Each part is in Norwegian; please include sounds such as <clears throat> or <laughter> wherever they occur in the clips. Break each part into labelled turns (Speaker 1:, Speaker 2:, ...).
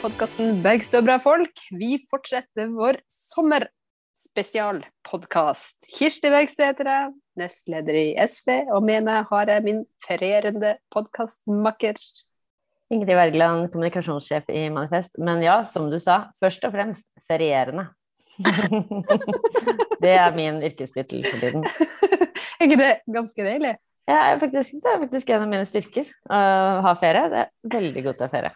Speaker 1: podkasten Bergstø bra folk. Vi fortsetter vår sommerspesialpodkast. Kirsti Bergstø heter jeg, nestleder i SV, og med meg har jeg min ferierende podkastmakker.
Speaker 2: Ingrid Wergeland, kommunikasjonssjef i Manifest. Men ja, som du sa, først og fremst ferierende. <laughs> det er min yrkestittel for tiden.
Speaker 1: er ikke det ganske deilig?
Speaker 2: Ja, faktisk, det er faktisk en av mine styrker å ha ferie. Det er veldig godt å ha ferie.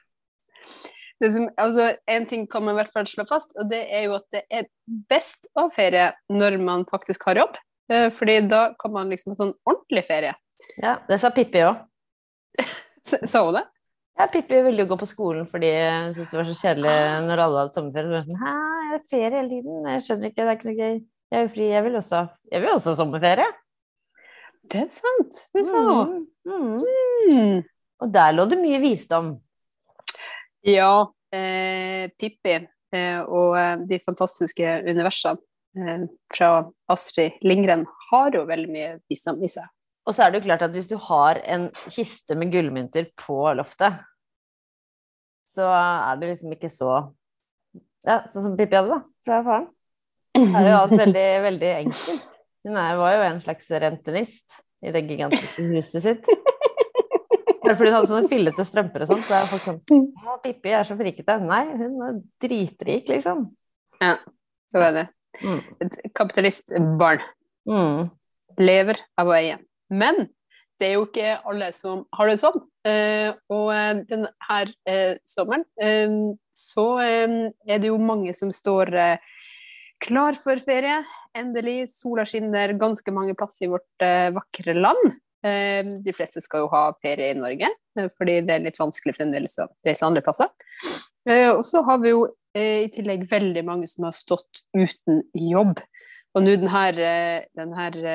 Speaker 1: Som, altså, en ting kan man i hvert fall slå fast, og det er jo at det er best å ha ferie når man faktisk har jobb. Eh, fordi da kan man liksom ha sånn ordentlig ferie.
Speaker 2: Ja, det sa Pippi òg.
Speaker 1: Sa hun det?
Speaker 2: Ja, Pippi ville jo gå på skolen fordi hun syntes det var så kjedelig når alle hadde sommerferie. Så var sånn, Hæ, jeg har ferie hele tiden. Jeg skjønner ikke, det er ikke noe gøy. Jeg er jo fri, jeg vil også, jeg vil også ha sommerferie.
Speaker 1: Det er sant. Det sa hun.
Speaker 2: Mm, mm. Mm. Og der lå det mye visdom.
Speaker 1: Ja. Eh, Pippi eh, og eh, de fantastiske universene eh, fra Astrid Lindgren har jo veldig mye visdom i seg.
Speaker 2: Og så er det jo klart at hvis du har en kiste med gullmynter på loftet, så er det liksom ikke så Ja, sånn som Pippi hadde, da, fra faren. Så er jo alt veldig, veldig enkelt. Hun var jo en slags rentenist i det gigantiske huset sitt. Bare fordi hun hadde sånne fillete strømper og sånn, så er folk sånn Å, Pippi er så frikete. Nei, hun er dritrik, liksom.
Speaker 1: Ja, det var det. Mm. Et kapitalistbarn.
Speaker 2: Mm.
Speaker 1: Lever av å eie. Men det er jo ikke alle som har det sånn. Uh, og denne uh, sommeren så er det jo mange som står klar for ferie. Endelig, sola skinner ganske mange plasser i vårt vakre land. De fleste skal jo ha ferie i Norge, fordi det er litt vanskelig fremdeles å reise andre plasser. og så har vi jo i tillegg veldig mange som har stått uten jobb. Og nå denne, denne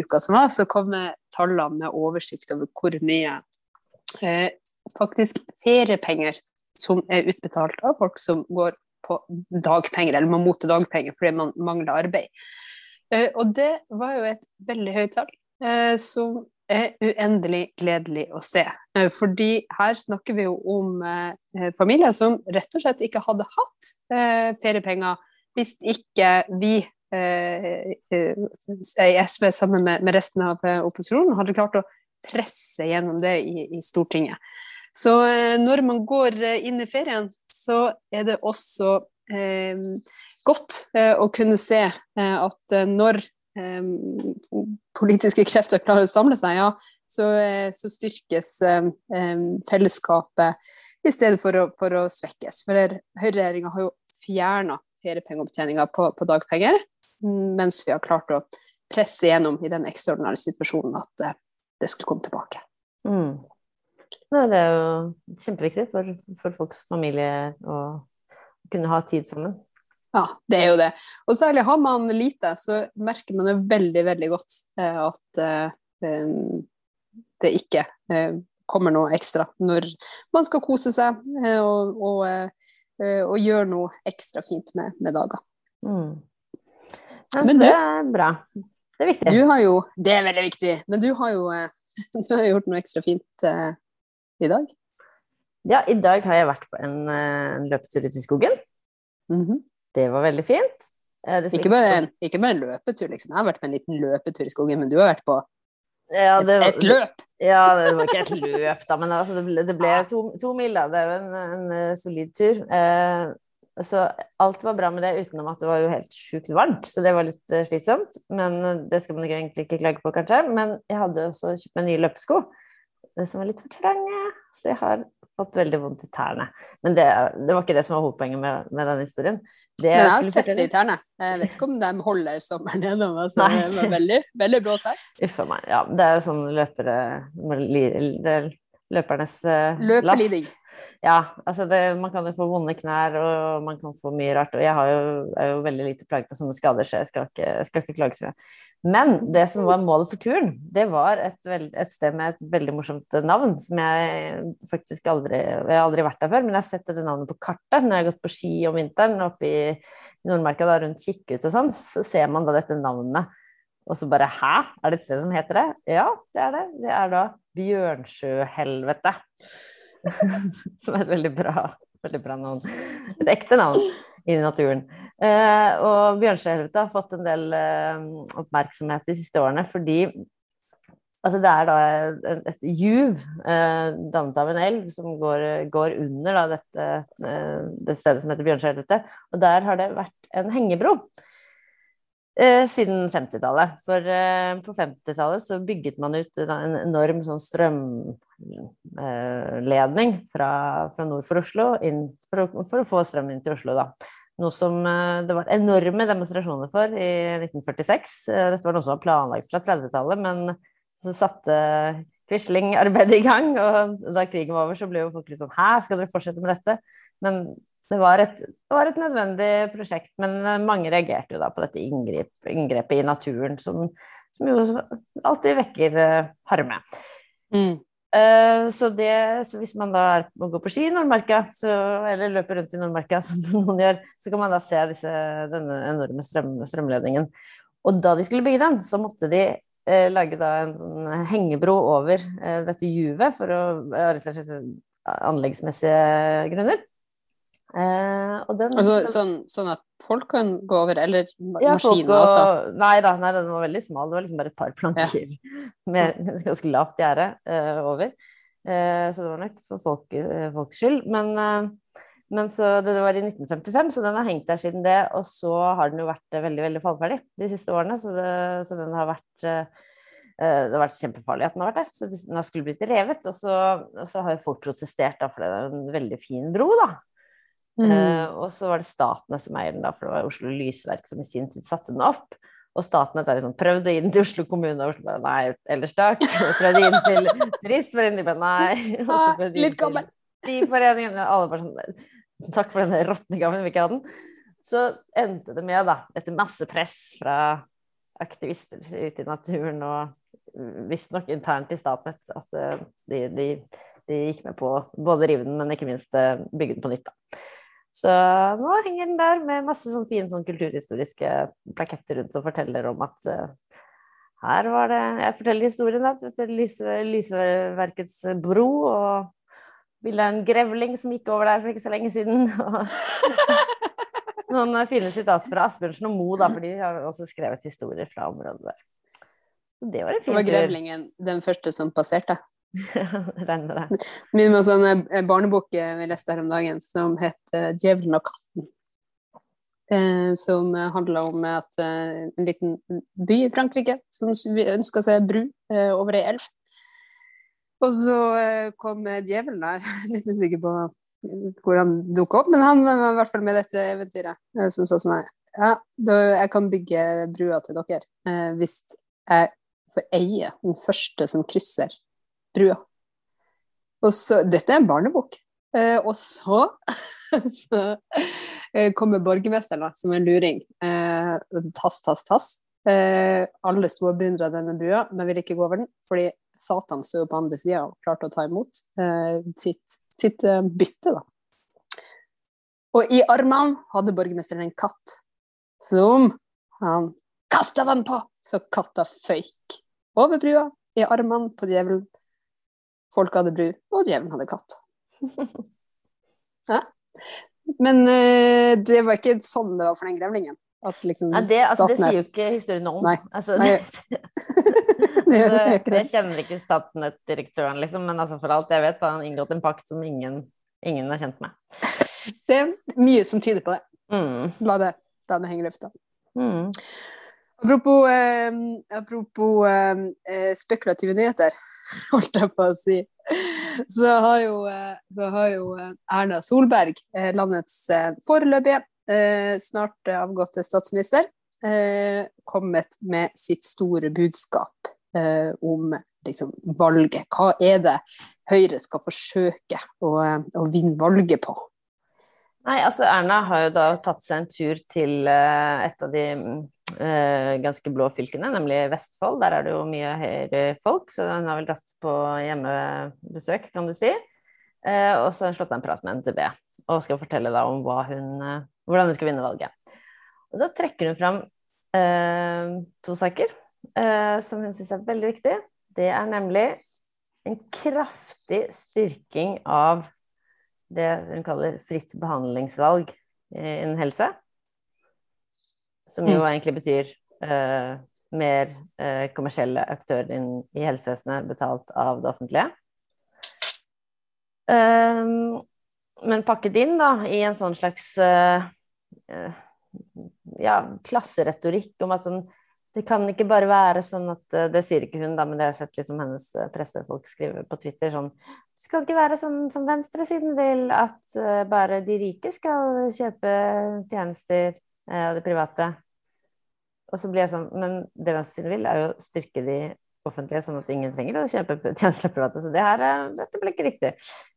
Speaker 1: uka som var, så kom tallene med oversikt over hvor mye eh, faktisk feriepenger som er utbetalt av folk som går på dagpenger, eller må motta dagpenger fordi man mangler arbeid. Eh, og det var jo et veldig høyt tall, eh, som er uendelig gledelig å se. Eh, fordi her snakker vi jo om eh, familier som rett og slett ikke hadde hatt eh, feriepenger hvis ikke vi i SV sammen med, resten av opposisjonen hadde klart å presse gjennom det i, Stortinget. Så når man går inn i ferien, så er det også eh, godt å kunne se at når politiske krefter klarer å samle seg, ja, så, så styrkes fellesskapet i stedet for å, for å svekkes. For høyreregjeringa har jo fjerna feriepengeopptjeninga på, på dagpenger mens vi har klart å presse gjennom i den ekstraordinære situasjonen at uh, det skulle komme tilbake.
Speaker 2: Mm. Nei, det er jo kjempeviktig for, for, folks familie å kunne ha tid sammen.
Speaker 1: Ja, det er jo det. Og særlig har man lite, så merker man jo veldig, veldig godt uh, at uh, det ikke kommer noe ekstra når man skal kose seg og, og, og gjøre noe ekstra fint med, med dager.
Speaker 2: Mm. Men det er bra. Det er viktig.
Speaker 1: Du har jo, det er veldig viktig. Men du har jo eh, <laughs> du har gjort noe ekstra fint i dag.
Speaker 2: Ja, i dag har jeg vært på en, en løpetur ute i skogen.
Speaker 1: Mm -hmm.
Speaker 2: Det var veldig fint.
Speaker 1: Uh, ikke, bare en, ikke, bare en, løpetur, liksom. Jeg har vært på en liten løpetur i skogen, men du har vært på
Speaker 2: ja, det,
Speaker 1: et, et, løp!
Speaker 2: Ja, det var ikke et løp, da, men altså, det, ble, det ble to, to, mil, da. Det er jo en, en solid tur. Så alt var bra med det, utenom at det var jo helt sjukt varmt. Så det var litt uh, slitsomt. Men eh, det skal man egentlig ikke klage på, kanskje. Men jeg hadde også kjøpt meg nye løpesko, som var litt for trange. Så jeg har fått veldig vondt i tærne. Men det, det var ikke det som var hovedpoenget med, med den historien. Det
Speaker 1: men jeg har sett det i tærne. Jeg vet ikke om de holder sommeren gjennom. Altså, det var veldig, veldig blå tær.
Speaker 2: Uff a meg. Ja, det er jo sånn løpere det Løpernes uh, last. Ja, altså det, man kan jo få vonde knær, og man kan få mye rart. Og jeg jo, er jo veldig lite plaget av sånne skader, så jeg skal ikke, skal ikke klage så mye. Men det som var målet for turen, det var et, veld, et, sted med et veldig morsomt navn, som jeg faktisk aldri Jeg har aldri vært der før, men jeg har sett dette navnet på kartet når jeg har gått på ski om vinteren oppe i Nordmarka, da, rundt Kikkut og sånn, så ser man da dette navnet. Og så bare Hæ, er det et sted som heter det? Ja, det er det. Det er da Bjørnsjøhelvete. <laughs> som er et veldig bra, veldig bra navn. Et ekte navn i naturen. Eh, og Bjørnsjøhelvete har fått en del eh, oppmerksomhet de siste årene fordi altså det er da et, et juv eh, dannet av en elv som går, går under da, dette, eh, det stedet som heter Bjørnsjøhelvete. Og der har det vært en hengebro. Eh, siden 50-tallet. For eh, på 50-tallet så bygget man ut en enorm sånn strømledning eh, fra, fra, nord for Oslo inn, for, å, for, å, få strøm inn til Oslo, da. Noe som det var enorme demonstrasjoner for i 1946. Eh, dette var noe som var planlagt fra 30-tallet, men så satte Quisling arbeidet i gang, og da krigen var over, så ble jo folk litt sånn Hæ, skal dere fortsette med dette? Men det var, et, det var, et, nødvendig prosjekt, men eh, mange reagerte jo da på dette inngrep, inngrepet i naturen, som, som, jo alltid vekker uh, harme. Mm. Uh, så, det, så, hvis man da er, må gå på ski i Nordmarka, så, eller løper rundt i Nordmarka, <laughs> som noen gjør, så kan man da se disse, denne enorme strøm, strømledningen. Og da de skulle bygge den, så måtte de uh, lage da en sånn hengebro over dette juvet for å rett og slett anleggsmessige grunner.
Speaker 1: Eh, den, altså, sånn, sånn, at folk kan gå over, eller ja, maskiner og, også?
Speaker 2: Nei da, nei, den var veldig smal. Det var liksom bare et par planker ja. med ganske lavt gjerde eh, over. Eh, så det var nok for folk, eh, folks skyld. Men, eh, men så, det, det, var i 1955, så den har hengt der siden det. Og så har den jo vært veldig veldig fallferdig de siste årene, så, det, så den har vært eh, det har vært kjempefarlig at den har vært der, så den har skulle blitt revet. Og så, og så har jo folk protestert, da, for det er en veldig fin bro, da. Mm. Uh, og så var det Statnett som eier den, da, for det var Oslo Lysverk som i sin tid satte den opp. Og Statnett har liksom prøvd å gi den til Oslo kommune, og Oslo bare nei, ellers takk. <laughs> Og prøvde å gi den til Turistforeningen, de bare nei. <laughs> Og så prøvde
Speaker 1: Litt gammel.
Speaker 2: Byforeningen, alle bare sånn takk for denne råtne gamle, vi ikke ha den. Så endte det med, da, etter masse press fra aktivister ute i naturen og visstnok internt i Statnett, at uh, de, de, de, gikk med på både rive den, men ikke minst uh, bygge den på nytt. da. Så nå henger den der med masse sånn fine sånn kulturhistoriske plaketter rundt som forteller om at uh, her var det Jeg forteller historien da, etter Lysverkets bro, og bildet av en grevling som gikk over der for ikke så lenge siden. <laughs> <laughs> Noen fine sitater fra Asbjørnsen og Moe, da, for de har også skrevet historier fra området der.
Speaker 1: Det var en fin tur. Var grevlingen den første som passerte? <laughs>
Speaker 2: Regner det.
Speaker 1: Minner om en eh, barnebok vi leste her om dagen som het uh, 'Djevelen og katten'. Eh, som handler om at eh, en liten by i Frankrike som ønska seg bru eh, over ei elv. Og så eh, kom djevelen der, <laughs> litt usikker på hvor han dukka opp, men han var i hvert fall med dette eventyret. Som sa sånn Ja, da, jeg kan bygge brua til dere hvis jeg får eie den første som krysser brua. Og så, dette er en barnebok. Eh, og så, <laughs> så eh, kommer borgermesteren som en luring. Eh, tass, tass, tass. Eh, alle sto og beundra denne brua, men ville ikke gå over den, fordi Satan sto på andre sida og klarte å ta imot eh, sitt, sitt bytte. da. Og i armene hadde borgermesteren en katt som han kasta vann på, så katta føyk over brua, i armene på djevelen, Folk hadde bru, og djevelen hadde katt. <laughs> ja. Men uh, det var ikke sånn det var for den grevlingen.
Speaker 2: Liksom ja, det, altså, det, sier jo ikke historien om. Nei. Altså, Nei. <laughs> <laughs> det, det, jeg kjenner ikke Statnett-direktøren, liksom, men altså, for alt jeg vet, har han inngått en pakt som ingen, ingen er kjent med.
Speaker 1: Det er mye som tyder på det. Mm. La, det la det henge i lufta. Mm. Apropos, eh, apropos eh, spekulative nyheter. <laughs> holdt jeg på å si. Så har jo, eh, så har jo eh, Erna Solberg, eh, landets foreløpige, snart avgåtte statsminister, kommet med sitt store budskap om liksom, valget. Hva er det Høyre skal forsøke å, å vinne valget på?
Speaker 2: Nei, altså Erna har jo da tatt seg en tur til et av de eh, ganske blå fylkene, nemlig Vestfold. Der er det jo mye høyere folk, så hun har vel dratt på hjemmebesøk, kan du si. Eh, og så har hun slått av en prat med NTB og skal fortelle da om hun, eh, hvordan hun skal vinne valget. Og da trekker hun fram eh, to saker eh, som hun syns er veldig viktige. Det er nemlig en kraftig styrking av det hun kaller fritt behandlingsvalg innen helse. Som jo mm. egentlig betyr uh, mer uh, kommersielle aktører i helsevesenet betalt av det offentlige. Um, men pakket inn da i en sånn slags uh, ja, klasseretorikk om at sånn det kan ikke bare være sånn at Det sier ikke hun, da, men det har jeg sett liksom hennes pressefolk skrive på Twitter sånn Det skal ikke være sånn som venstresiden vil, at bare de rike skal kjøpe tjenester det private. Og så blir jeg sånn Men det Venstre vil, er jo å styrke de offentlige, sånn at ingen trenger å kjøpe <laughs> tjenester private. Så det her, dette blir ikke riktig.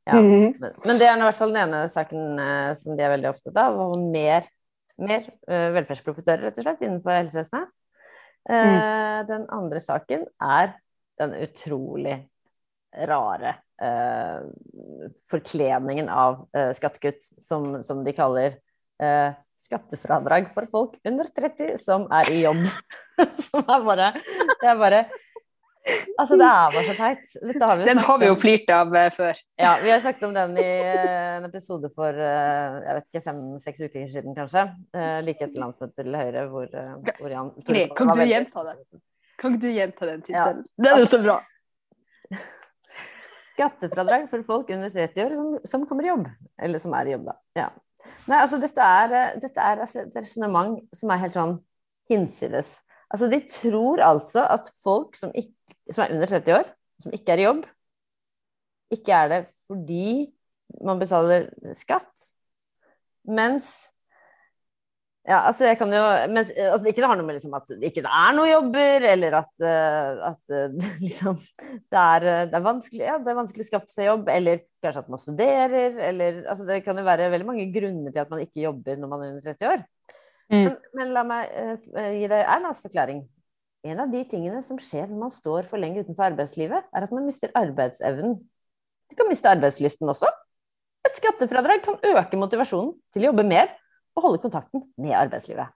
Speaker 2: Ja. Mm -hmm. men, men, det er i hvert fall den ene saken eh, som de er veldig opptatt av. Og mer, mer uh, velferdsprofitører, rett og slett, innenfor helsevesenet. Uh, mm. Den andre saken er den utrolig rare forkledningen av skattekutt, som, som, de kaller skattefradrag for folk under 30 som er i jobb. <laughs> som er bare Det er bare Altså, det er bare så teit.
Speaker 1: Har den har vi jo flirt av uh, før.
Speaker 2: Ja, vi har snakket om den i uh, en episode for uh, jeg vet ikke, fem-seks uker siden, kanskje. like etter landsmøtet til Høyre, hvor, hvor Jan
Speaker 1: Nei, Kan du gjenta det? Kan ikke du gjenta den tittelen? Ja. Den er så bra!
Speaker 2: Skattefradrag for folk under 30 år som, som kommer i jobb. Eller som er i jobb, da. Ja. Nei, altså dette er, eh, dette er altså, et resonnement som er helt sånn hinsides. Altså de tror altså at folk som, ikke, som, er under 30 år, som ikke er i jobb, ikke er det fordi man betaler skatt, mens ja, altså jeg kan jo men, altså Ikke det har noe med liksom at det ikke er noen jobber, eller at, uh, at <laughs> uh, liksom, det, er, det, er vanskelig, ja, det er vanskelig å skaffe seg jobb, eller kanskje at man studerer, eller altså Det kan jo være veldig mange grunner til at man ikke jobber når man er under 30 år. Mm. Men, men, la meg uh, gi deg Ernas forklaring. En av de tingene som skjer når man står for lenge utenfor arbeidslivet, er at man mister arbeidsevnen. Du kan miste arbeidslysten også. Et skattefradrag kan øke motivasjonen til å jobbe mer og holde kontakten med arbeidslivet.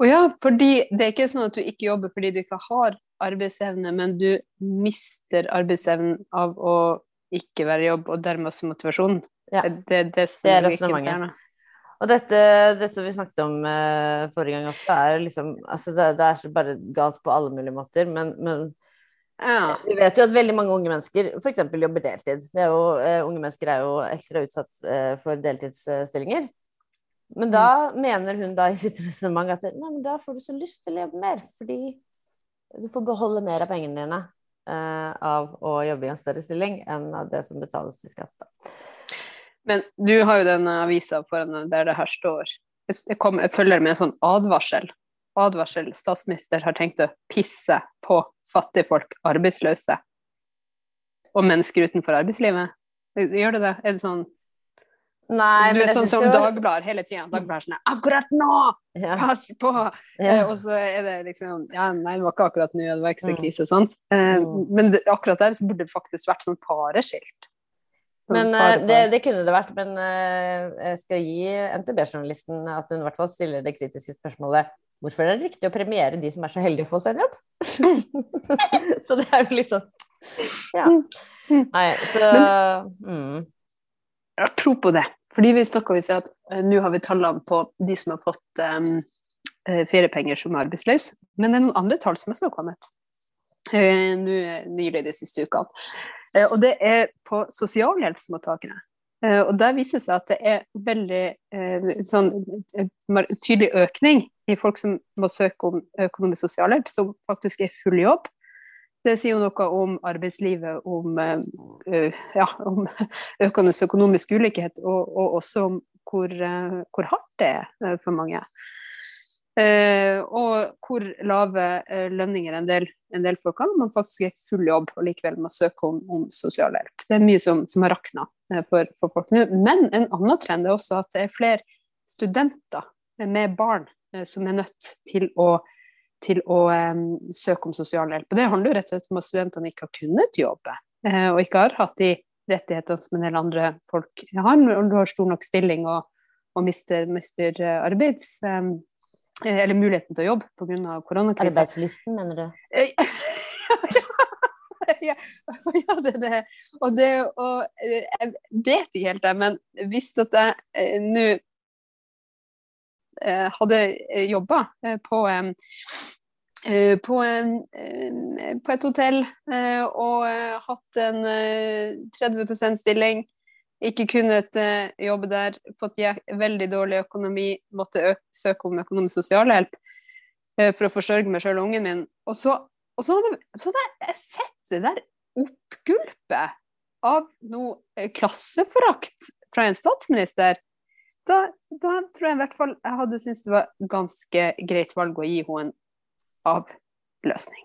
Speaker 1: Og ja, fordi det er ikke sånn at du ikke jobber fordi du ikke har arbeidsevne, men du mister arbeidsevnen av å ikke være i jobb, og dermed også motivasjonen.
Speaker 2: Ja. Det, det, det er resonnementet. Og dette, det som vi snakket om uh, forrige gang også, er liksom altså det, det, er bare galt på alle mulige måter, men, men ja. Vi vet jo at veldig mange unge mennesker f.eks. jobber deltid. Jo, uh, unge mennesker er jo ekstra utsatt uh, for deltidsstillinger. Men da mener hun da i sitt resonnement at nei, men da får du så lyst til å jobbe mer, fordi du får beholde mer av pengene dine uh, av å jobbe i en større stilling enn av det som betales til skatt.
Speaker 1: Men du har jo den avisa foran der det her står. Jeg, kom, jeg følger med en sånn advarsel. Advarsel. Statsminister har tenkt å pisse på fattigfolk, arbeidsløse og mennesker utenfor arbeidslivet. Gjør det det? Er det sånn
Speaker 2: Nei,
Speaker 1: du er sånn som. Dagbladet hele tida. Dagbladet sånn 'Akkurat nå! Pass på!' Ja. Eh, og så er det liksom Ja, nei, det var ikke akkurat nå, det var ikke så mm. krise, sant. Eh, mm. Men det, akkurat der så burde det faktisk vært sånn pareskilt.
Speaker 2: Sånn men pare, pare. Det, det, kunne det vært. Men uh, jeg skal gi NTB-journalisten at hun i hvert fall stiller det kritiske spørsmålet Hvorfor er det riktig å premiere de som er så heldige å få seg en jobb? <laughs> så det er jo litt sånn Ja. Mm. Nei, så mm.
Speaker 1: Jeg tror på det. Fordi vi vil om at uh, nå har vi tallene på de som har fått um, feriepenger som arbeidsløse. Men det er noen andre tall som også har kommet uh, nylig de siste ukene. Uh, og det er på sosialhjelpsmottakere. og der viser det seg at det er veldig sånn, tydelig økning i folk som må søke om økonomisk sosialhjelp, som faktisk er full jobb. Det sier jo noe om arbeidslivet, om, uh, ja, om <laughs> økende økonomisk ulikhet, og, og også om hvor, uh, hvor, hardt det er for mange. Og hvor lave lønninger en del, en del folk har når man faktisk er full jobb og likevel må søke om, om sosialhjelp. Det er mye som, som har rakna for, for, folk nå. Men en annen trend er også at det er flere studenter med barn som er nødt til å til å søke om sosialhjelp. Og det handler jo rett og slett om at studentene ikke har kunnet jobbe, uh, og ikke har hatt de rettighetene som en del andre folk har, når du har stor nok stilling og, og mister, mister uh, arbeids... Um, eller muligheten til å jobbe pga. koronakrisen.
Speaker 2: Arbeidslysten, mener du? <laughs>
Speaker 1: ja, ja, det er det. Og det og, eh, Jeg vet ikke helt det, men hvis at jeg eh, nå eh, hadde jobba på på, på, et hotell og hatt en 30% stilling, ikke kunnet jobbe der, fått veldig dårlig økonomi, måtte søke om økonomisk sosialhjelp for å forsørge meg sjøl og ungen min. Og så og så hadde, så hadde jeg sett det der oppgulpet av noe eh, klasseforakt fra en statsminister. Da, da, tror jeg i hvert fall jeg hadde syntes det var ganske greit valg å gi henne en avløsning.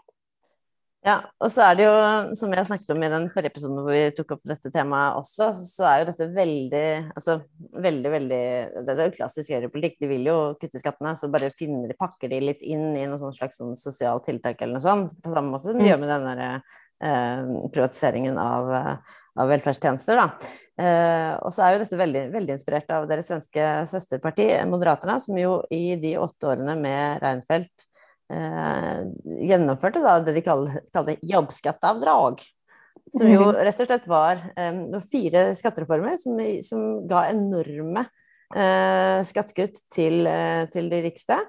Speaker 2: Ja, og så er det jo, som jeg snakket om i den forrige episoden hvor vi tok opp dette temaet også, så er jo dette veldig Altså veldig, veldig Det er jo klassisk høyrepolitikk. De vil jo kutte skattene, så bare finner de, pakker de litt inn i noe slags sånn sosialt tiltak eller noe sånt. På samme måte som de mm. gjør med den der eh, privatiseringen av, av velferdstjenester. Eh, og så er jo dette veldig, veldig inspirert av deres svenske søsterparti, Moderaterna, som jo i de åtte årene med Reinfeldt eh, gjennomførte da det de kalte jobbskatteavdrag. Som jo mhm. rett og slett var eh, fire skattereformer som, som ga enorme eh, skattekutt til, eh, til, de rikeste.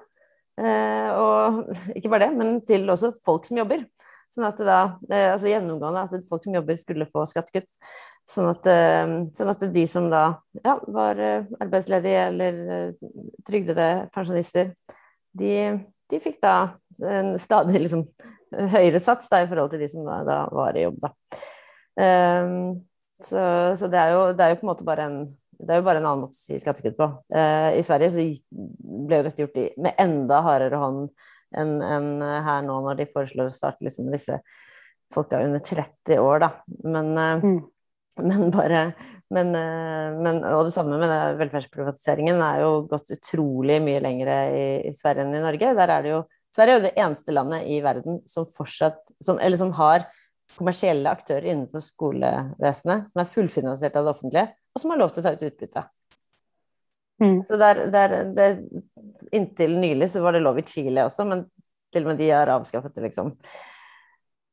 Speaker 2: Eh, og ikke bare det, men til også folk som jobber. Sånn at da, eh, altså gjennomgående at folk som jobber skulle få skattekutt. Sånn at, sånn at de som da ja, var arbeidsledige eller trygdede pensjonister, de de fikk da en stadig liksom, høyere sats da, i forhold til de som da, da var i jobb. Da. Um, så, så det, er jo, det, er jo, på en måte bare en det er jo bare en annen måte å si skattekutt på. Uh, I Sverige så ble jo dette gjort i, med enda hardere hånd enn en her nå, når de foreslår å starte liksom disse folka under 30 år, da. Men, uh, mm. men bare men, uh, men, Og det samme med velferdsprivatiseringen er jo gått utrolig mye lenger i, i Sverige enn i Norge. Der er det jo Sverige er jo det eneste landet i verden som fortsatt som, Eller som har kommersielle aktører innenfor skolevesenet som er fullfinansiert av det offentlige, og som har lov til å ta ut utbytte. Mm. Så der, der, der, Inntil nylig så var det lov i Chile også, men til og med de har avskaffet det, liksom.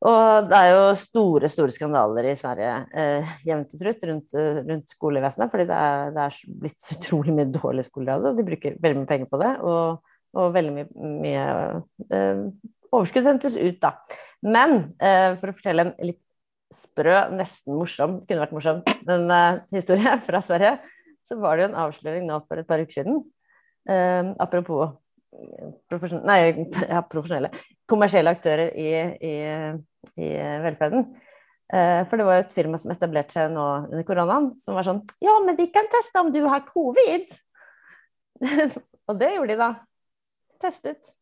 Speaker 2: Og det er jo store store skandaler i Sverige eh, jevnt og trutt rundt, rundt, skolevesenet, fordi det er, det er blitt så utrolig mye dårlig skole av de bruker veldig mye penger på det. og og veldig mye, mye eh, overskudd hentes ut, da. Men eh, for å fortelle en litt sprø, nesten morsom, kunne vært morsom, men eh, historie <laughs> fra Sverige, så var det jo en avsløring nå for et par uker siden. apropos profesjon nei, <laughs> ja, profesjonelle kommersielle aktører i, i, i velferden. For det var jo et firma som etablerte seg nå under koronaen, som var sånn Ja, men vi kan teste om du har covid! <laughs> og det gjorde de, da testet.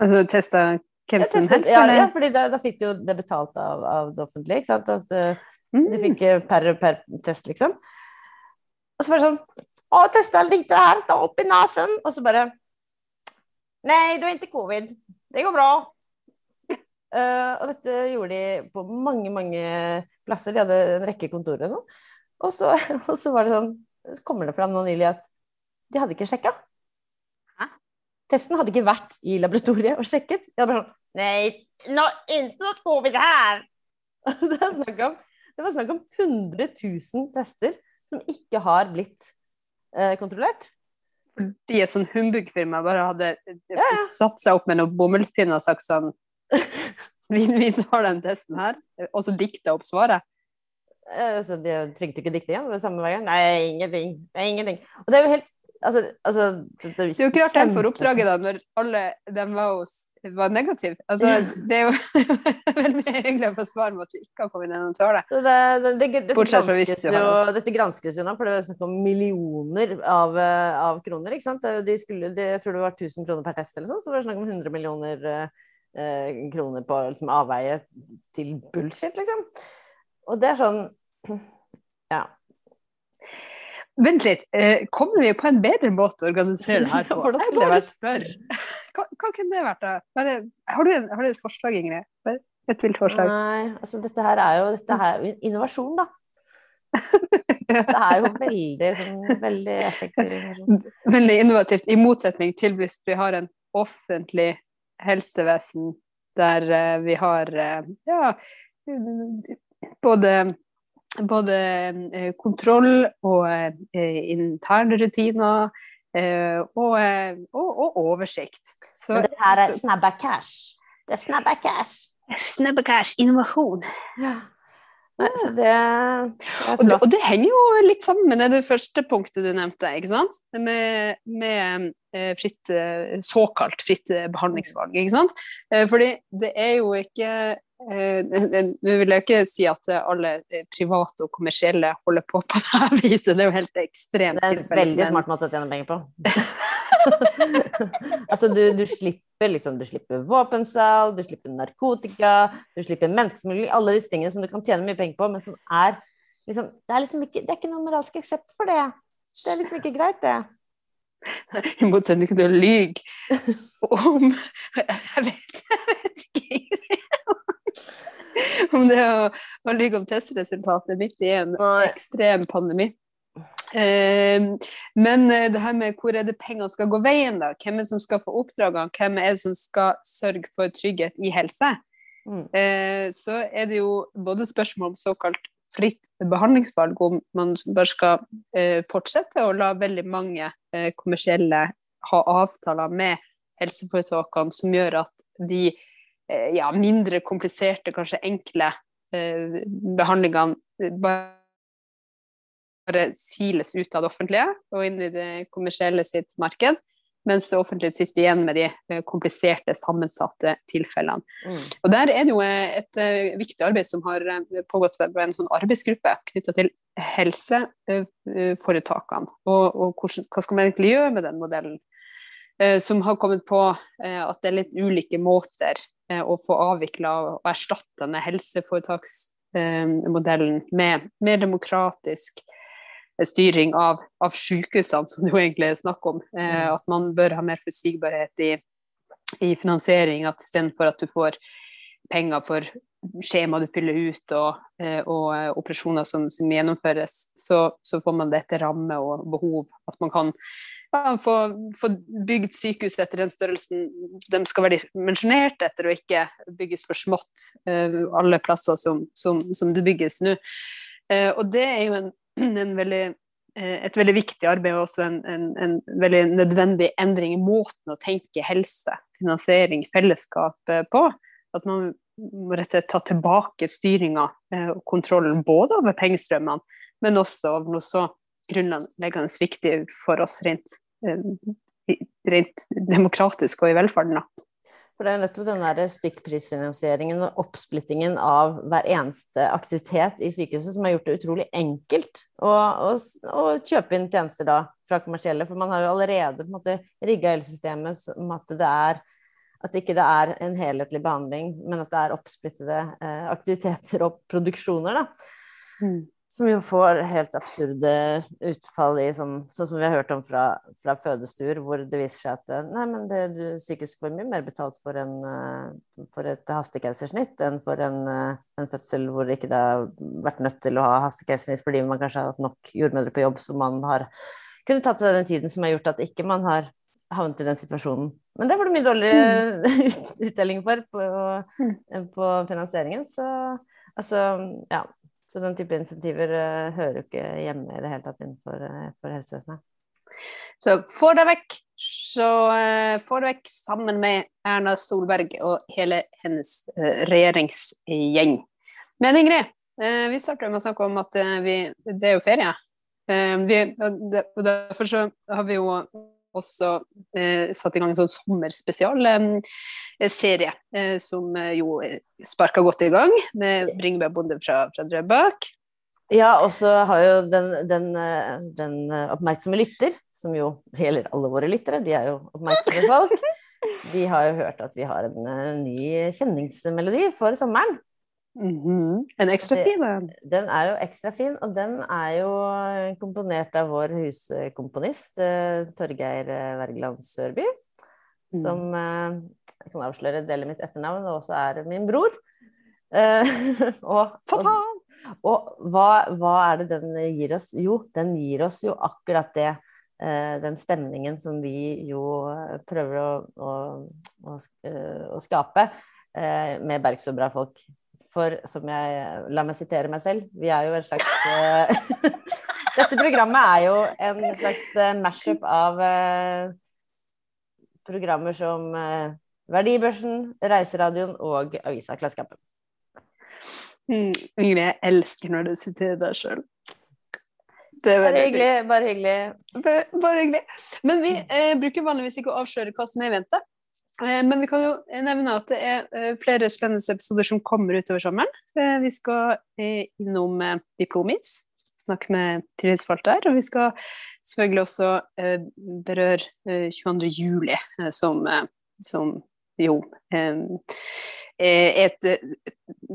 Speaker 1: Altså testa hvem som helst?
Speaker 2: Ja, ja for da, fikk de jo det betalt av, av det offentlige. ikke sant? At mm. De fikk per, per test, liksom. Og så var det sånn Å, testa litt her, ta opp i nesen. Og så bare Nei, du har ikke covid. Det går bra. Uh, <laughs> og dette gjorde de på mange, mange plasser. De hadde en rekke kontorer og sånn. Og så, <laughs> og så var det sånn kommer det fram nå nylig at de hadde ikke sjekka. Testen hadde ikke vært i laboratoriet og sjekket. De hadde bare sånn Nei, no, ikke noe covid her! <laughs> det, var snakk om, det var snakk om 100 000 tester som ikke har blitt eh, kontrollert.
Speaker 1: Fordi et sånt humbugfirma bare hadde ja, ja. satt seg opp med noen bomullspinner og sagt sånn <laughs> vi, vi, tar den testen her, og så dikta opp svaret.
Speaker 2: Eh, så de trengte ikke dikte igjen? Samme veien? Nei, ingenting. Nei, ingenting. Og det er jo helt Altså, altså,
Speaker 1: det, det, er jo klart de får oppdraget da, når alle dem var, hos, var negative. Altså, det er jo <laughs> veldig mye hyggelig å få svar om at du ikke har kommet inn i tåle
Speaker 2: det. det, det dette, granskes jo, dette granskes jo nå, for det var snakk om millioner av, eh, av, kroner. ikke sant? De skulle, de, jeg tror det var 1000 kroner per test eller sånn, så var det snakk om 100 millioner eh, kroner på liksom, avveie til bullshit, liksom. Og det er sånn Ja.
Speaker 1: Vent litt, eh, kommer vi på en bedre måte å organisere det her <laughs> på? For da skulle jeg bare spørre. Hva, hva, kunne det vært, da? Bare, har, du en, har, du et forslag, Ingrid? Et vilt forslag?
Speaker 2: Nei, altså dette her er jo dette her, innovasjon, da. det er jo veldig, sånn, veldig effektiv innovasjon. <laughs>
Speaker 1: Veldig innovativt, i motsetning til hvis vi har en offentlig helsevesen der uh, vi har uh, ja, både, både kontroll og interne rutiner. Og, og, og, oversikt.
Speaker 2: Så, Men det her er snabba cash. Det er snabba cash. <laughs>
Speaker 1: Snabba cash, innovasjon.
Speaker 2: Ja. Nei, så det,
Speaker 1: det og, det, og, det, henger jo litt sammen med det, det første punktet du nevnte, ikke sant? Med, med eh, fritt, eh, såkalt fritt eh, behandlingsvalg. ikke sant? Fordi det er jo ikke Nå vil jeg ikke si at alle private og kommersielle holder på på <laughs> det viset, det er jo helt ekstremt.
Speaker 2: Det er en veldig smart måte å tjene penger på. <laughs> <laughs> altså, du, du, slipper liksom, du slipper våpensalg, du slipper narkotika, du slipper menneskesmugling, alle disse tingene som du kan tjene mye penger på, men som er liksom Det er liksom ikke, det er ikke noen moralsk aksept for det. Det er liksom ikke greit, det. <laughs>
Speaker 1: I motsetning til å lyge om <laughs> Jeg vet, jeg vet ikke. <laughs> om det å, å lyge om testresultatet midt i en ekstrem pandemi. Ehm, men eh, det her med hvor er det pengene skal gå veien, da? Hvem er det som skal få oppdragene? Hvem er det som skal sørge for trygghet i helse? Mm. Eh, så er det jo både spørsmål om såkalt fritt behandlingsvalg, om man bare skal eh, fortsette å la veldig mange kommersielle ha avtaler med helseforetakene som gjør at de ja, mindre kompliserte, kanskje enkle behandlingene bare bare siles ut av det offentlige og inn i det kommersielle sitt marked. Mens det offentlige sitter igjen med de eh, kompliserte, sammensatte tilfellene. Mm. Og Der er det jo eh, et uh, viktig arbeid som har pågått ved en sånn arbeidsgruppe knytta til helseforetakene. Og, og hvordan, hva skal man egentlig gjøre med den modellen? Som har kommet på at det er litt ulike måter å få avvikla og erstatta denne helseforetaksmodellen med mer demokratisk styring av, av sykehusene, som det jo egentlig er snakk om. Eh, mm. at man bør ha mer forutsigbarhet i, i finansiering, at istedenfor at du får penger for skjema du fyller ut og, eh, og eh, operasjoner som, som gjennomføres, så, så, får man det etter ramme og behov. At man kan ja, få, få, bygd sykehus etter den størrelsen de skal være dimensjonert etter, og ikke bygges for smått eh, alle plasser som, som, som det bygges nå. Eh, og det er jo en veldig, eh, et veldig viktig arbeid og også en, en, en, veldig nødvendig endring i måten å tenke helse, finansiering, fellesskap på. At man må rett og slett ta tilbake styringa eh, og kontrollen både over pengestrømmene, men også over noe så grunnleggende viktig for oss rent, eh, rent demokratisk og i velferden.
Speaker 2: For det er nettopp den der stykkprisfinansieringen og oppsplittingen av hver eneste aktivitet i sykehuset som har gjort det utrolig enkelt å, å, å kjøpe inn tjenester da fra kommersielle. For man har jo allerede på en måte rigga helsesystemet som at det er at ikke det er en helhetlig behandling, men at det er oppsplittede eh, aktiviteter og produksjoner. Da. Mm. Som jo får helt absurde utfall i sånn, sånn som vi har hørt om fra, fra fødestuer, hvor det viser seg at nei, men det, du, sykehuset får mye mer betalt for, en, eh, for et hastekeisersnitt enn for en, eh, en, fødsel hvor det ikke har vært nødt til å ha hastekeisersnitt fordi man kanskje har hatt nok jordmødre på jobb så man har kunne tatt seg den tiden som har gjort at ikke man har havnet i den situasjonen. Men det får du mye dårligere mm. uttelling for på, mm. på finansieringen. Så altså, ja. Så den type insentiver uh, hører jo ikke hjemme i det hele tatt innenfor uh, helsevesenet.
Speaker 1: Så få det vekk, så uh, få det vekk sammen med Erna Solberg og hele hennes regjeringsgjeng. Men Ingrid, vi starter med å snakke om at vi, det er jo ferie. Vi, og derfor så har vi jo også eh, satt i gang en sånn sommerspesialserie eh, eh, som eh, jo sparka godt i gang, med Bringebær bonde fra, fra Drøbak.
Speaker 2: Ja, og så har jo den, den, eh, den, oppmerksomme lytter, som jo gjelder alle våre lyttere, de er jo oppmerksomme <laughs> folk, de har jo hørt at vi har en, en ny kjenningsmelodi for sommeren.
Speaker 1: Mm -hmm. En ekstra fin en?
Speaker 2: Den er jo ekstra fin, og den er jo komponert av vår huskomponist eh, Torgeir eh, Wergeland Sørby. Mm. Som eh, jeg kan avsløre deler mitt etternavn, og også er min bror. <laughs> og, og, og hva, hva, er det den gir oss? Jo, den gir oss jo akkurat det. den stemningen som vi jo prøver å, å, å, å skape med Bergsø Bra Folk For som jeg La meg sitere meg selv. Vi er jo en slags uh, <laughs> Dette programmet er jo en slags mashup av uh, programmer som Verdibørsen, Reiseradioen og avisa Klassekampen.
Speaker 1: Mm, Ingrid, jeg elsker når du siterer deg sjøl.
Speaker 2: Bare hyggelig. Bare hyggelig.
Speaker 1: Bare hyggelig. Men vi eh, bruker vanligvis ikke å avsløre hva som er i vente. Eh, men vi kan jo nevne at det er eh, flere spennende episoder som kommer utover sommeren. Eh, vi skal innom Diplomis, snakke med tillitsvalgte der. Og vi skal selvfølgelig også berøre 22. juli, som, som jo er et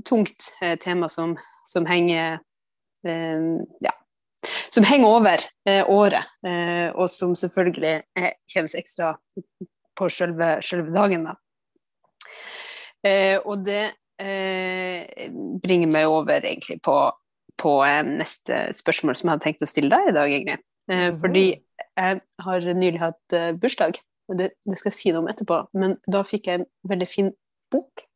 Speaker 1: tungt tema som, som henger ja, som henger over året, og som selvfølgelig kjennes ekstra på selve, selve dagen. Da. Eh, og det eh, bringer meg over egentlig på, på eh, neste spørsmål som jeg hadde tenkt å stille deg i dag, Ingrid. Mm. Fordi jeg har nylig hatt bursdag, og det, det, skal jeg si noe om etterpå, men da fikk jeg en veldig fin bok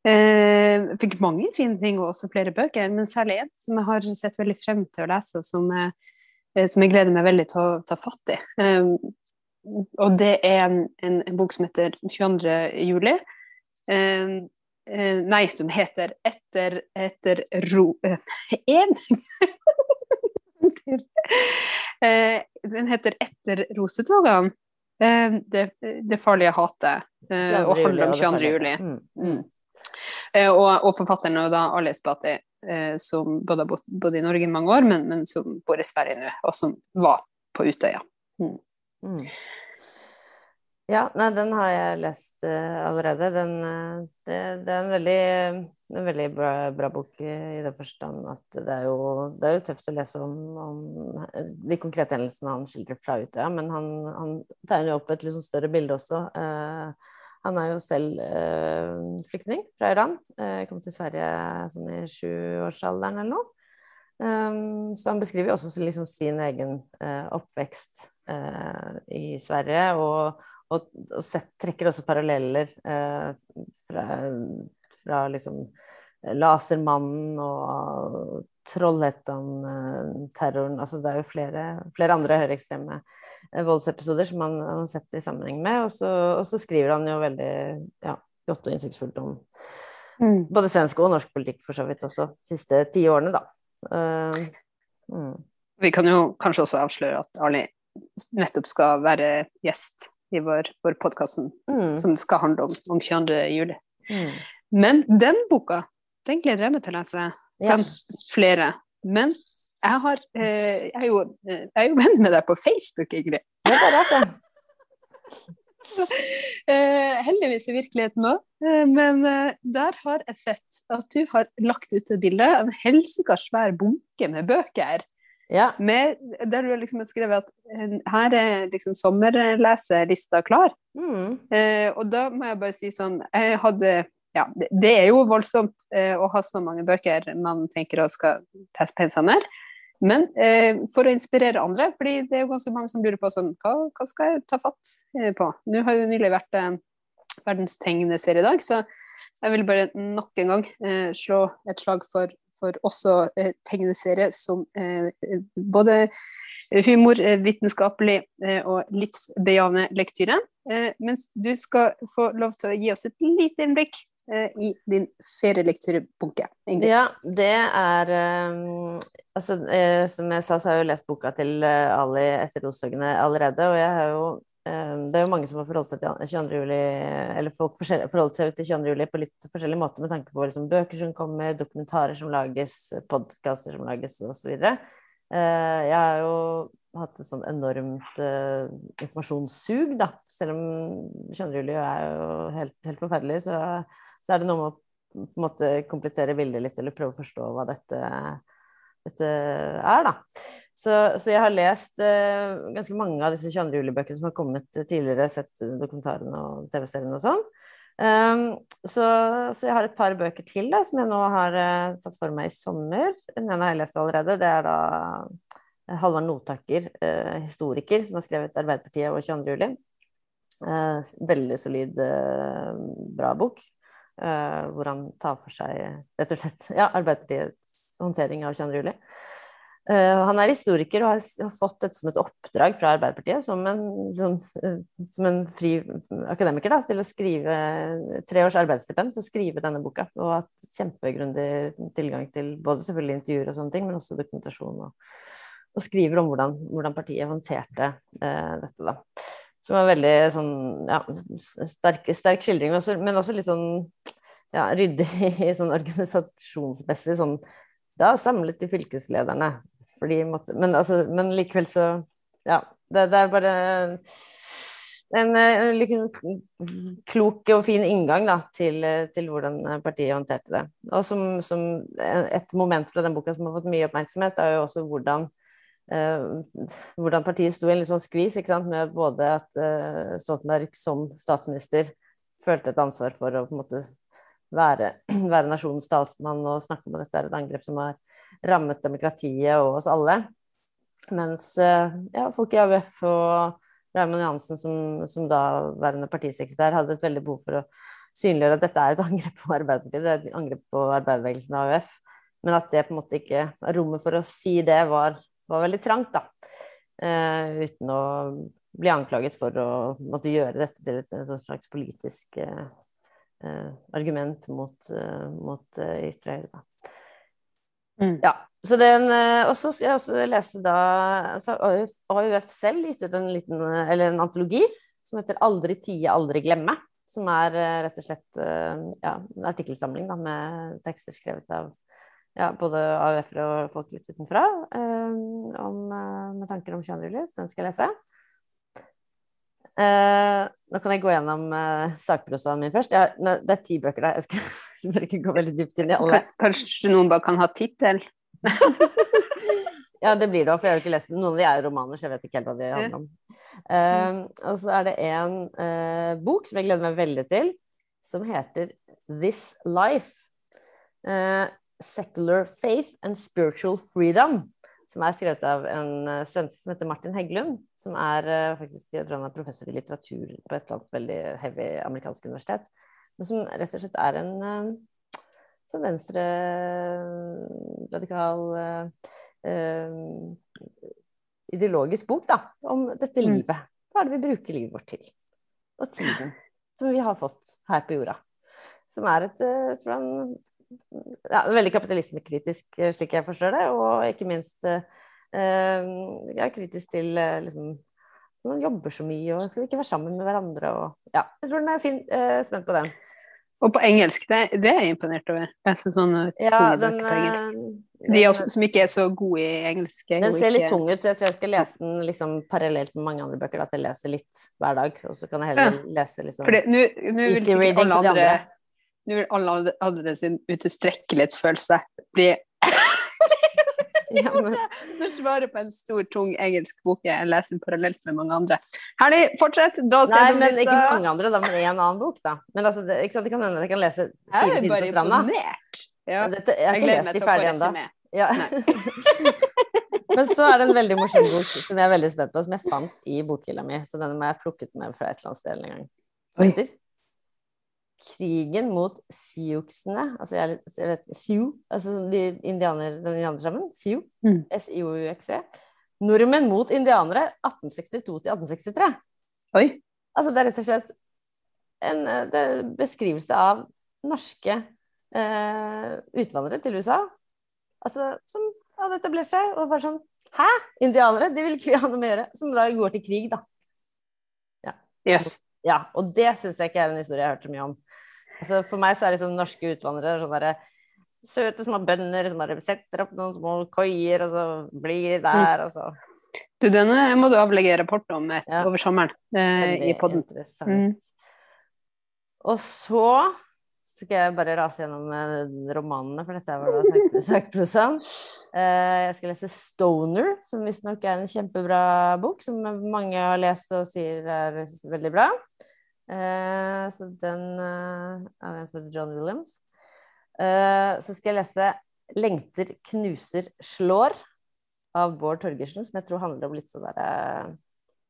Speaker 1: jeg eh, fikk mange fine ting og også flere bøker, men særlig en som jeg har sett veldig frem til å lese, og som jeg, eh, som jeg gleder meg veldig til å ta fatt i. Um, og det er en, en, en, bok som heter 22. juli. Um, uh, nei, som heter Etter, etter ro... En uh, <laughs> den heter Etter rosetogene. Uh, det, det, farlige hatet. og handler om 22. juli. Mm. Mm. Eh, og, og, forfatteren er da Ali Esbati, eh, som både har bodd i Norge i mange år, men, men, som bor i Sverige nå, og som var på Utøya. Mm. Mm.
Speaker 2: Ja, nei, den har jeg lest uh, allerede. Den, uh, det, det, er en veldig, en veldig bra, bra, bok i, i den forstand at det er, jo, det er jo tøft å lese om, om de konkrete hendelsene han skildrer fra Utøya, men han, han tegner jo opp et sånn større bilde også. Han er jo selv eh, flyktning fra Iran. Eh, kom til Sverige sånn i sjuårsalderen eller noe. Um, så han beskriver også liksom sin egen eh, oppvekst eh, i Sverige, og, og, og set, trekker også paralleller eh, fra, fra, liksom Lasermannen og Trollhättan-terroren. Altså det er jo flere, flere andre høyreekstreme Eh, voldsepisoder som han har sett i sammenheng med. Og så, og så, skriver han jo veldig ja, godt og innsiktsfullt om mm. både svensk og norsk politikk for så vidt også, de siste ti årene, da. Uh,
Speaker 1: mm. Vi kan jo kanskje også avsløre at Arli nettopp skal være gjest i vår, vår podkast mm. som skal handle om, om 22. juli. Mm. Men den boka, den gleder jeg meg til å lese blant ja. flere. Men jeg, har, eh, jeg, er jo, eh, jeg er jo venn med deg på Facebook, Ingrid.
Speaker 2: Det er rart, det. <laughs>
Speaker 1: Eh, heldigvis i virkeligheten òg. Eh, men der har jeg sett at du har lagt ut et bilde av en helsikas svær bunke med bøker.
Speaker 2: Ja.
Speaker 1: Med, der du liksom har skrevet at eh, her er liksom sommerleselista klar.
Speaker 2: Mm.
Speaker 1: og da må jeg bare si sånn Jeg hadde ja, det, er jo voldsomt å ha så mange bøker man tenker å skal teste på en sommer. Men eh, for å inspirere andre, fordi det er jo ganske mange som lurer på sånn, hva, hva skal jeg ta fatt eh, på? Nå har jo nylig vært eh, verdens dag, så jeg vil bare nok en gang eh, slå et slag for, for også eh, tegneserie som eh, både humor, vitenskapelig og livsbejaende lektyre. mens du skal få lov til å gi oss et lite innblikk Eh, i din ferielektyrebunke?
Speaker 2: Ja, det er Altså, eh, som jeg sa, så har jeg jo lest boka til Ali etter Roshaugene allerede, og jeg har jo Det er jo mange som har forholdt seg til 22. juli, eller folk forholdt seg til 22. juli på litt forskjellig måte med tanke på liksom, bøker som kommer, dokumentarer som lages, podkaster som lages, osv. Uh, jeg har jo hatt et sånn enormt uh, informasjonssug, da. Selv om 22. juli er jo helt, helt forferdelig, så så er det noe med å på en måte komplettere bildet litt, eller prøve å forstå hva dette, dette er, da. Så, så, jeg har lest uh, ganske mange av disse 22. juli-bøkene som har kommet tidligere, sett dokumentarene og TV-seriene og sånn. Um, så, så, jeg har et par bøker til da, som jeg nå har uh, tatt for meg i sommer. Den ene har jeg lest allerede. Det er da Halvard Notaker, uh, historiker, som har skrevet 'Arbeiderpartiet og 22. juli'. veldig solid, bra bok. hvor han tar for seg rett og slett ja, Arbeiderpartiets håndtering av 22. juli. Uh, han er historiker og har, fått dette som et oppdrag fra Arbeiderpartiet som en, som, som en fri akademiker da, til å skrive tre års arbeidsstipend for å skrive denne boka. Og hatt kjempegrundig tilgang til både selvfølgelig intervjuer og sånne ting, men også dokumentasjon. Og, og skriver om hvordan, hvordan partiet håndterte uh, dette. da. Som er veldig sånn ja, sterk, sterk skildring, men også, men også litt sånn ja, ryddig <laughs> sånn organisasjonsmessig sånn Da samlet de fylkeslederne. Fordi måtte, men, altså, men likevel så Ja. Det, det er bare en, en, klok og fin inngang da, til, til, hvordan partiet håndterte det. Og som, som, et moment fra den boka som har fått mye oppmerksomhet, er jo også hvordan Eh, hvordan partiet sto i en litt sånn skvis med både at uh, Stoltenberg som statsminister følte et ansvar for å på en måte være, <clears throat> være nasjonens talsmann og snakke om at dette er et angrep som har rammet demokratiet og oss alle. Mens uh, ja, folk i AUF og Raymond Johansen, som, som da værende partisekretær, hadde et veldig behov for å synliggjøre at dette er et <laughs> angrep på Arbeiderpartiet, det er et angrep på arbeiderbevegelsen av AUF. Men at det på en måte ikke Rommet for å si det var var veldig trangt, da. Eh, uten å bli anklaget for å måtte gjøre dette til et, et slags politisk uh, uh, argument mot, mot ytre høyre. Mm. Ja, så den, Og så skal jeg også lese da altså AUF, selv gitt ut en liten, eller en antologi som heter 'Aldri tie, aldri glemme'. Som er rett og slett ja, en artikkelsamling da, med tekster skrevet av ja, både AUF-ere og folk litt utenfra, um, om, eh, med tanker om kjønnrelease. Den skal jeg lese. Uh, nå kan jeg gå gjennom uh, sakprosaen min først. Har, det er ti bøker der. Jeg skal <laughs> bare ikke gå veldig dypt inn i alle.
Speaker 1: Kanskje noen bare kan ha tittel? <laughs>
Speaker 2: ja, det blir det òg, for jeg har jo ikke lest den. Noen av de er romaner, så jeg vet ikke helt hva de handler om. Eh, og så er det en uh, bok som jeg gleder meg veldig til, som heter This Life. Uh, 'Secular Faith and Spiritual Freedom', som er skrevet av en svenske som heter Martin Heggelund, som er faktisk jeg tror han er professor i litteratur på et eller annet veldig heavy amerikansk universitet, men som rett og slett er en uh, sånn venstre radikal ideologisk bok da, om dette mm. livet. Hva er det vi bruker livet vårt til? Og tiden som vi har fått her på jorda. Som er et han, ja, veldig kapitalismekritisk, eh, slik jeg forstår det, og ikke minst uh, ja, kritisk til liksom Man jobber så mye, og skal vi ikke være sammen med hverandre, og ja. Jeg tror den er fin, Eh, spent på den.
Speaker 1: Og på engelsk, det, det er jeg imponert over. Lese sånne
Speaker 2: ja, den,
Speaker 1: på engelsk. De også, som ikke er så gode i engelsk.
Speaker 2: Den ser litt tung ut, så jeg tror jeg skal lese den liksom parallelt med mange andre bøker. At jeg leser litt hver dag, og så kan jeg heller ja. lese liksom
Speaker 1: Fordi nå, nå vil sikkert alle andre nå vil alle andre sin utilstrekkelighetsfølelse bli <laughs> ja, men... Når svaret på en stor, tung engelsk bok jeg leser parallelt med mange andre. Herlig, fortsett!
Speaker 2: Da Nei, men ikke mange andre, da, men en annen bok, da. Men altså, det, ikke sant, det kan hende jeg kan lese fire sider på stranda. Ja. Dette, jeg har ikke lest de ferdig ennå. Ja. <laughs> men så er det en veldig morsom bok som jeg er veldig spent på, som jeg fant i bokhylla mi. Så denne må jeg ha plukket med fra et eller annet sted en gang. Som heter krigen mot siouxene Altså jeg, jeg vet Sioux, altså de indianer, den indianerstammen. Sioux. Mm. S-I-O-U-X-E. Nordmenn mot indianere 1862 til 1863.
Speaker 1: Oi.
Speaker 2: Altså det er rett og slett en beskrivelse av norske eh, utvandrere til USA. Altså som hadde etablert seg og var sånn Hæ? Indianere? De vil ikke vi ha noe med å gjøre. Som da går til krig, da.
Speaker 1: Ja. Yes.
Speaker 2: Ja, og det syns jeg ikke er en historie jeg har hørt så mye om. Altså, for meg så er liksom norske utvandrere sånn derre søte små bønder som bare setter opp noen små koier, og så blir de der, og så
Speaker 1: Du, denne må du avlegge rapport om eh, ja. over sommeren eh, i poden. Mm.
Speaker 2: Og så skal jeg bare rase gjennom eh, romanene, for dette var da sakprosaen. Eh, jeg skal lese 'Stoner', som visstnok er en kjempebra bok, som mange har lest og sier er veldig bra. Eh, så den uh, er en som heter John Williams. Uh, så skal jeg lese 'Lengter knuser slår' av Bård Torgersen, som jeg tror handler om litt sånn derre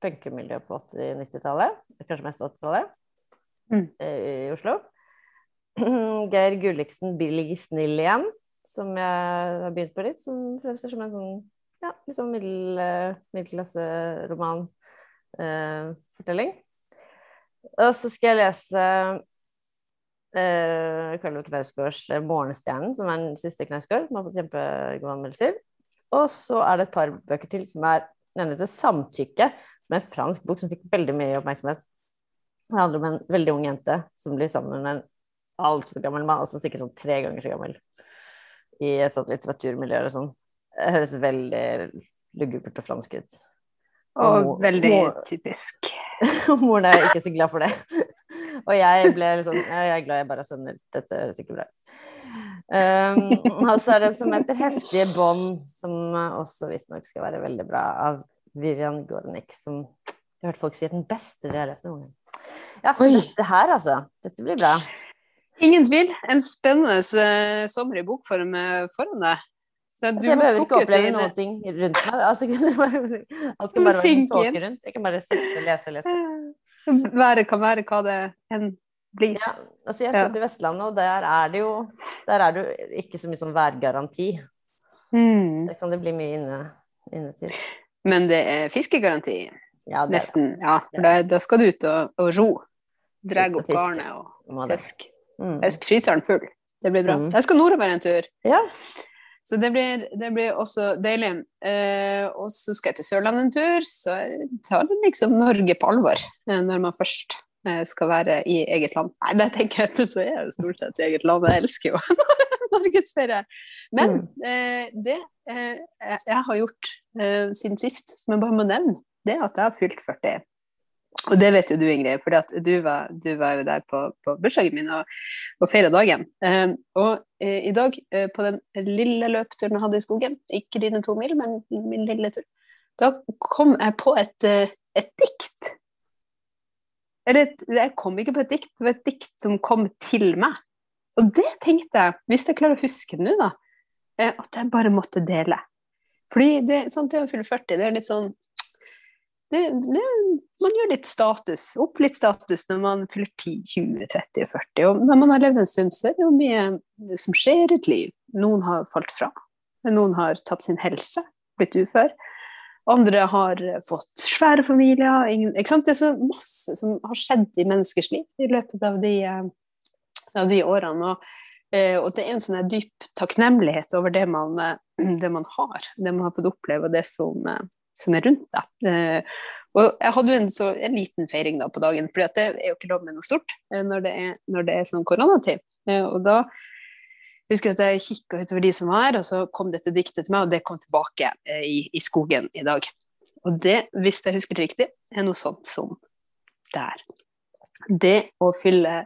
Speaker 2: punkemiljø på 80-90-tallet. Kanskje mest 80-tallet mm. i Oslo. <clears throat> Geir Gulliksen 'Billig snill' igjen, som jeg har begynt på litt. Som fremstår som en sånn ja, liksom middel, uh, middelklasseroman. Og så skal jeg lese uh, Karlo Knausgårds 'Morgenstjernen', som er den siste Knausgård. Som har fått kjempegode anmeldelser. Og så er det et par bøker til som er nevnt til 'Samtykke', som er en fransk bok som fikk veldig mye oppmerksomhet. Det handler om en veldig ung jente som blir sammen med en altfor gammel mann, altså sikkert sånn tre ganger så gammel, i et sånt litteraturmiljø eller sånn. Det høres veldig lugubert og fransk ut.
Speaker 1: Og, og veldig mor, typisk. <laughs>
Speaker 2: moren er ikke så glad for det. <laughs> og jeg ble litt sånn Jeg er glad jeg bare har sønner. Dette høres ikke bra ut. Um, <laughs> og så er det en som heter 'Heftige bånd', som også visstnok skal være veldig bra, av Vivian Gornik, som jeg har hørt folk si er den beste de har lest noen gang. Ja, så Oi. dette her, altså. Dette blir bra.
Speaker 1: Ingen tvil. En spennende uh, sommer i bokform uh, foran deg.
Speaker 2: Så altså, jeg behøver ikke oppleve noen ting rundt meg. Altså, <laughs> alt kan bare være en tåke rundt. Jeg kan bare sitte og lese og lese.
Speaker 1: Været kan være hva det enn blir.
Speaker 2: Ja, altså jeg skal til Vestlandet, og der er det jo Der er det jo ikke så mye sånn værgaranti. Mm. Der kan det bli mye inne, innetid.
Speaker 1: Men det er fiskegaranti? Ja, det Nesten. Ja, for da, da, skal du ut og, og ro. Dra opp garnet og fiske. Mm. Fryseren full. Det blir bra. Mm. Jeg skal nordover en tur.
Speaker 2: Ja.
Speaker 1: Så det blir, det blir også deilig. Eh, og så skal jeg til Sørlandet en tur, så jeg tar liksom Norge på alvor eh, når man først Eh, skal være i eget land. Nei, det tenker jeg så er jeg stort sett i eget land. Jeg elsker jo <laughs> norgesferie. Men mm. eh, det eh, jeg har gjort eh, siden sist, som jeg bare må nevne, det er at jeg har fylt 40. Og det vet jo du, Ingrid, for du, du var jo der på, på bursdagen min og, og feira dagen. Eh, og eh, i dag, på den lille løpturen jeg hadde i skogen, ikke dine to mil, men min lille tur, da kom jeg på et, et dikt eller jeg kom ikke på et dikt, det var et dikt som kom til meg. Og det tenkte jeg, hvis jeg klarer å huske det nå, da, eh, at jeg bare måtte dele. Fordi det, sånn til å fylle 40, det er litt sånn det, det, Man gjør litt status, opp litt status når man fyller 10, 20, 30 og 40. Og når man har levd en stund, så er det jo mye som skjer i et liv. Noen har falt fra. Noen har tapt sin helse, blitt ufør. Andre har fått svære familier. Ingen, det er så masse som har skjedd i menneskers liv i løpet av de, av de årene. Og, eh, og, det er en sånn dyp takknemlighet over det man, det man, har, det man har fått oppleve, og det som, som er rundt deg. Eh, og jeg hadde jo en, så, en liten feiring da på dagen, for det er jo ikke lov med noe stort eh, når det er, når det er sånn koronatid. Og da husker jeg at jeg kikka utover de som var her, og så kom dette diktet til meg, og det kom tilbake eh, i, i, skogen i dag. Og det, hvis jeg husker det riktig, er noe sånt som der. Det å fylle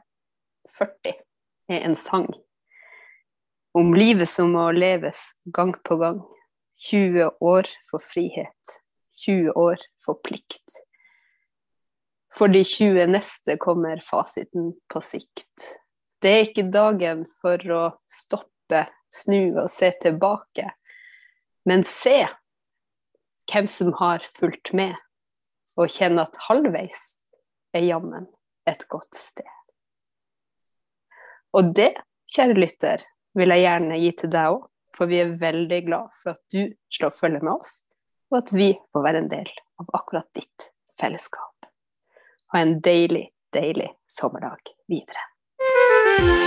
Speaker 1: 40 er en sang om livet som må leves gang på gang. 20 år for frihet, 20 år for plikt. For de 20 neste kommer fasiten på sikt. Det er ikke dagen for å stoppe, snu og se tilbake, men se hvem som har fulgt med, og kjenne at halvveis er jammen et godt sted. Og det, kjære lytter, vil jeg gjerne gi til deg òg, for vi er veldig glad for at du slår følge med oss, og at vi får være en del av akkurat ditt fellesskap. Ha en deilig, deilig sommerdag videre.